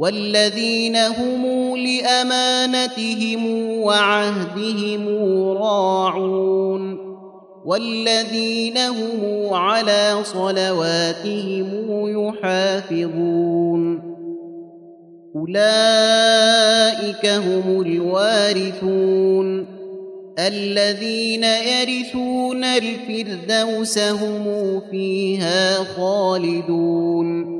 والذين هم لأمانتهم وعهدهم راعون والذين هم على صلواتهم يحافظون أولئك هم الوارثون الذين يرثون الفردوس هم فيها خالدون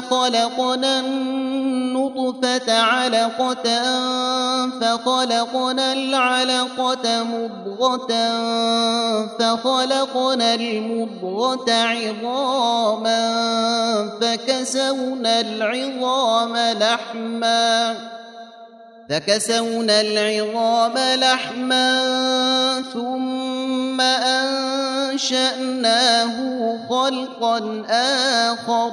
خلقنا النطفة علقة فخلقنا العلقة مضغة فخلقنا المضغة عظاما فكسونا العظام لحما فكسونا العظام لحما ثم أنشأناه خلقا آخر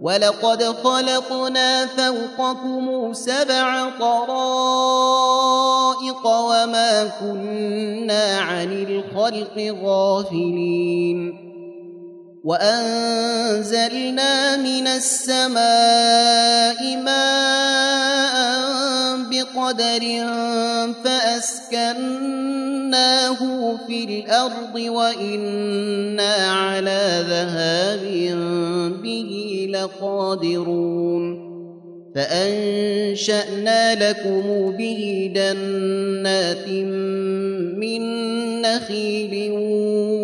ولقد خلقنا فوقكم سبع طرائق وما كنا عن الخلق غافلين. وأنزلنا من السماء ماء بقدر فأسكناه في الأرض وإنا على ذهاب به لقادرون فأنشأنا لكم به جنات من نخيل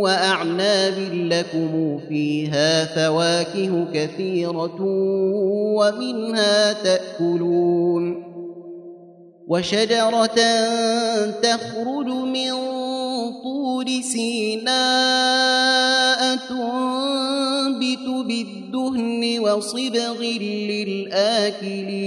وأعناب لكم فيها فواكه كثيرة ومنها تأكلون وشجرة تخرج من طور سيناء تنبت بالدهن وصبغ للآكلين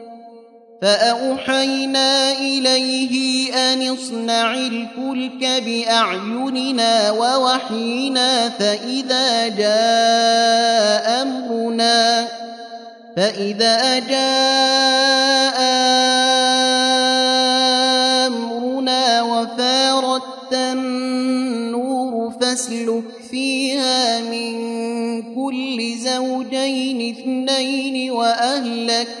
فأوحينا إليه أن اصنع الفلك بأعيننا ووحينا فإذا جاء أمرنا فإذا جاء أمرنا وفارت النور فاسلك فيها من كل زوجين اثنين وأهلك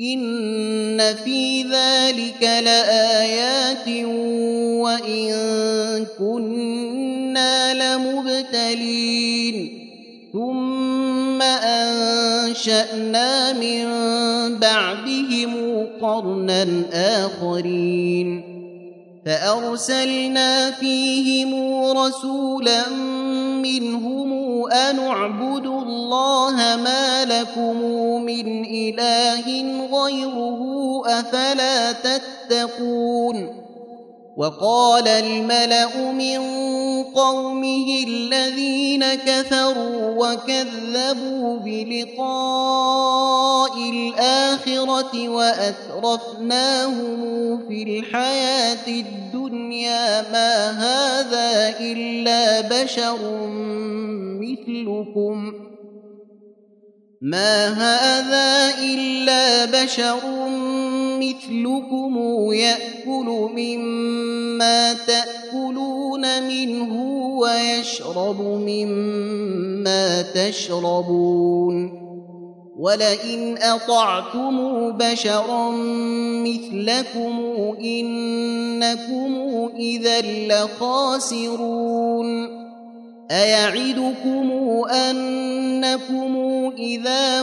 إن في ذلك لآيات وإن كنا لمبتلين ثم أنشأنا من بعدهم قرنا آخرين فأرسلنا فيهم رسولا منهم أن اعبدوا الله ما لكم من إله غيره أفلا تتقون وقال الملأ من قومه الذين كفروا وكذبوا بلقاء الآخرة وأترفناهم في الحياة الدنيا ما هذا إلا بشر مثلكم. ما هذا إلا بشر مثلكم يأكل مما تأكلون منه ويشرب مما تشربون. ولئن أطعتم بشرا مثلكم إنكم إذا لخاسرون. أيعدكم أنكم إذا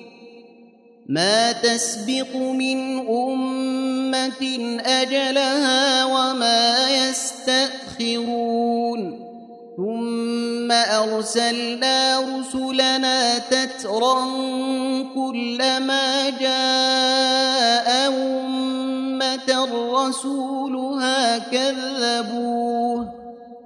ما تسبق من أمة أجلها وما يستأخرون. ثم أرسلنا رسلنا تترا كلما جاء أمة رسولها كذبوه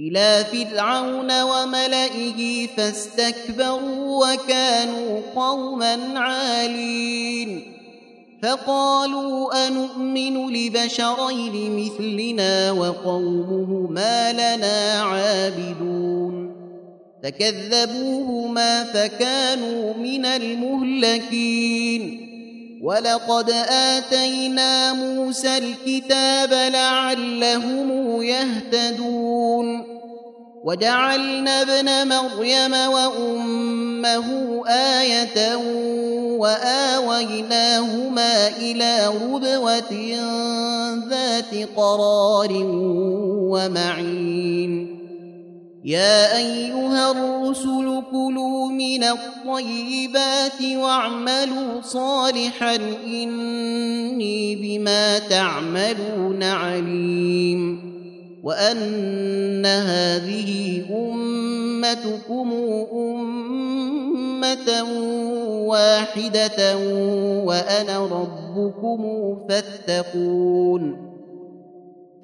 إلى فرعون وملئه فاستكبروا وكانوا قوما عالين. فقالوا أنؤمن لبشرين مثلنا وقومهما لنا عابدون. فكذبوهما فكانوا من المهلكين. ولقد آتينا موسى الكتاب لعلهم يهتدون وجعلنا ابن مريم وأمه آية وآويناهما إلى ربوة ذات قرار ومعين يا أيها الرسل كلوا من الطيبات واعملوا صالحا إني بما تعملون عليم وأن هذه أمتكم أمة واحدة وأنا ربكم فاتقون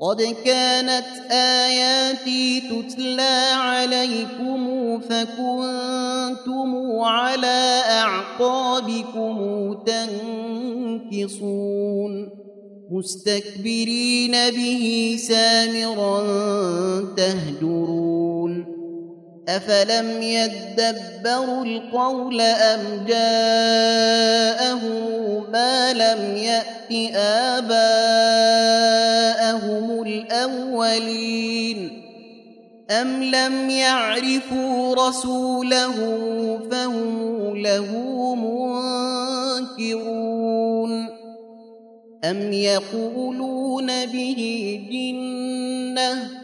قد كانت آياتي تتلى عليكم فكنتم على أعقابكم تنكصون مستكبرين به سامرا تهجرون أفلم يدبروا القول أم جاءهم ما لم يأت آباءهم الأولين أم لم يعرفوا رسوله فهم له منكرون أم يقولون به جنة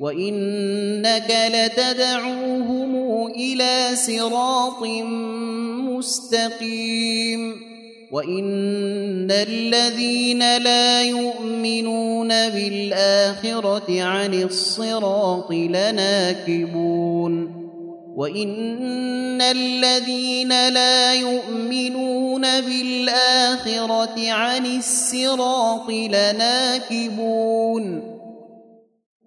وانك لتدعوهم إلى صراط مستقيم وان الذين لا يؤمنون بالاخره عن الصراط لناكبون وان الذين لا يؤمنون بالاخره عن الصراط لناكبون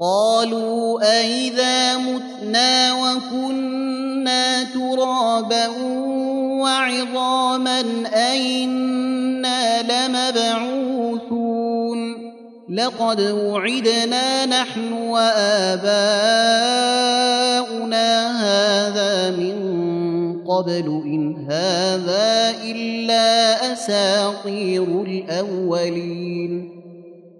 قالوا أإذا متنا وكنا ترابا وعظاما أئنا لمبعوثون لقد وعدنا نحن وآباؤنا هذا من قبل إن هذا إلا أساطير الأولين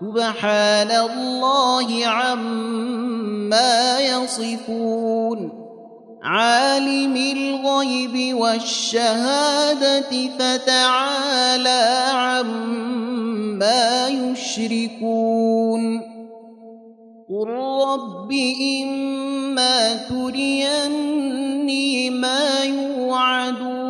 سبحان الله عما يصفون. عالم الغيب والشهادة فتعالى عما يشركون. قل رب اما تريني ما يوعدون.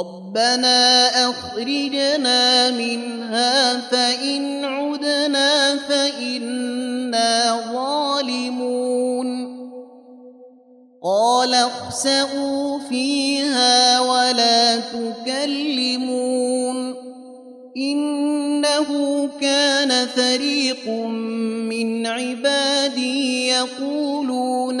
ربنا أخرجنا منها فإن عدنا فإنا ظالمون قال اخسئوا فيها ولا تكلمون إنه كان فريق من عبادي يقولون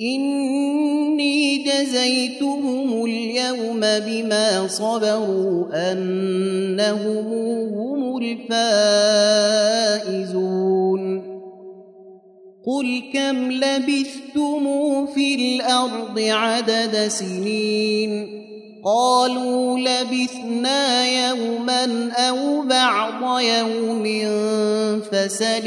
إني جزيتهم اليوم بما صبروا أنهم هم الفائزون. قل كم لبثتم في الأرض عدد سنين؟ قالوا لبثنا يوما أو بعض يوم فسل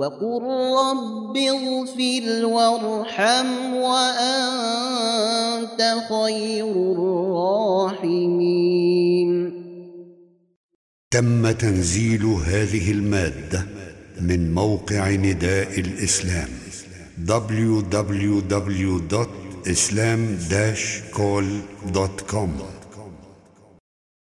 وقل رب اغفر وارحم وأنت خير الراحمين. تم تنزيل هذه المادة من موقع نداء الإسلام www.islam-call.com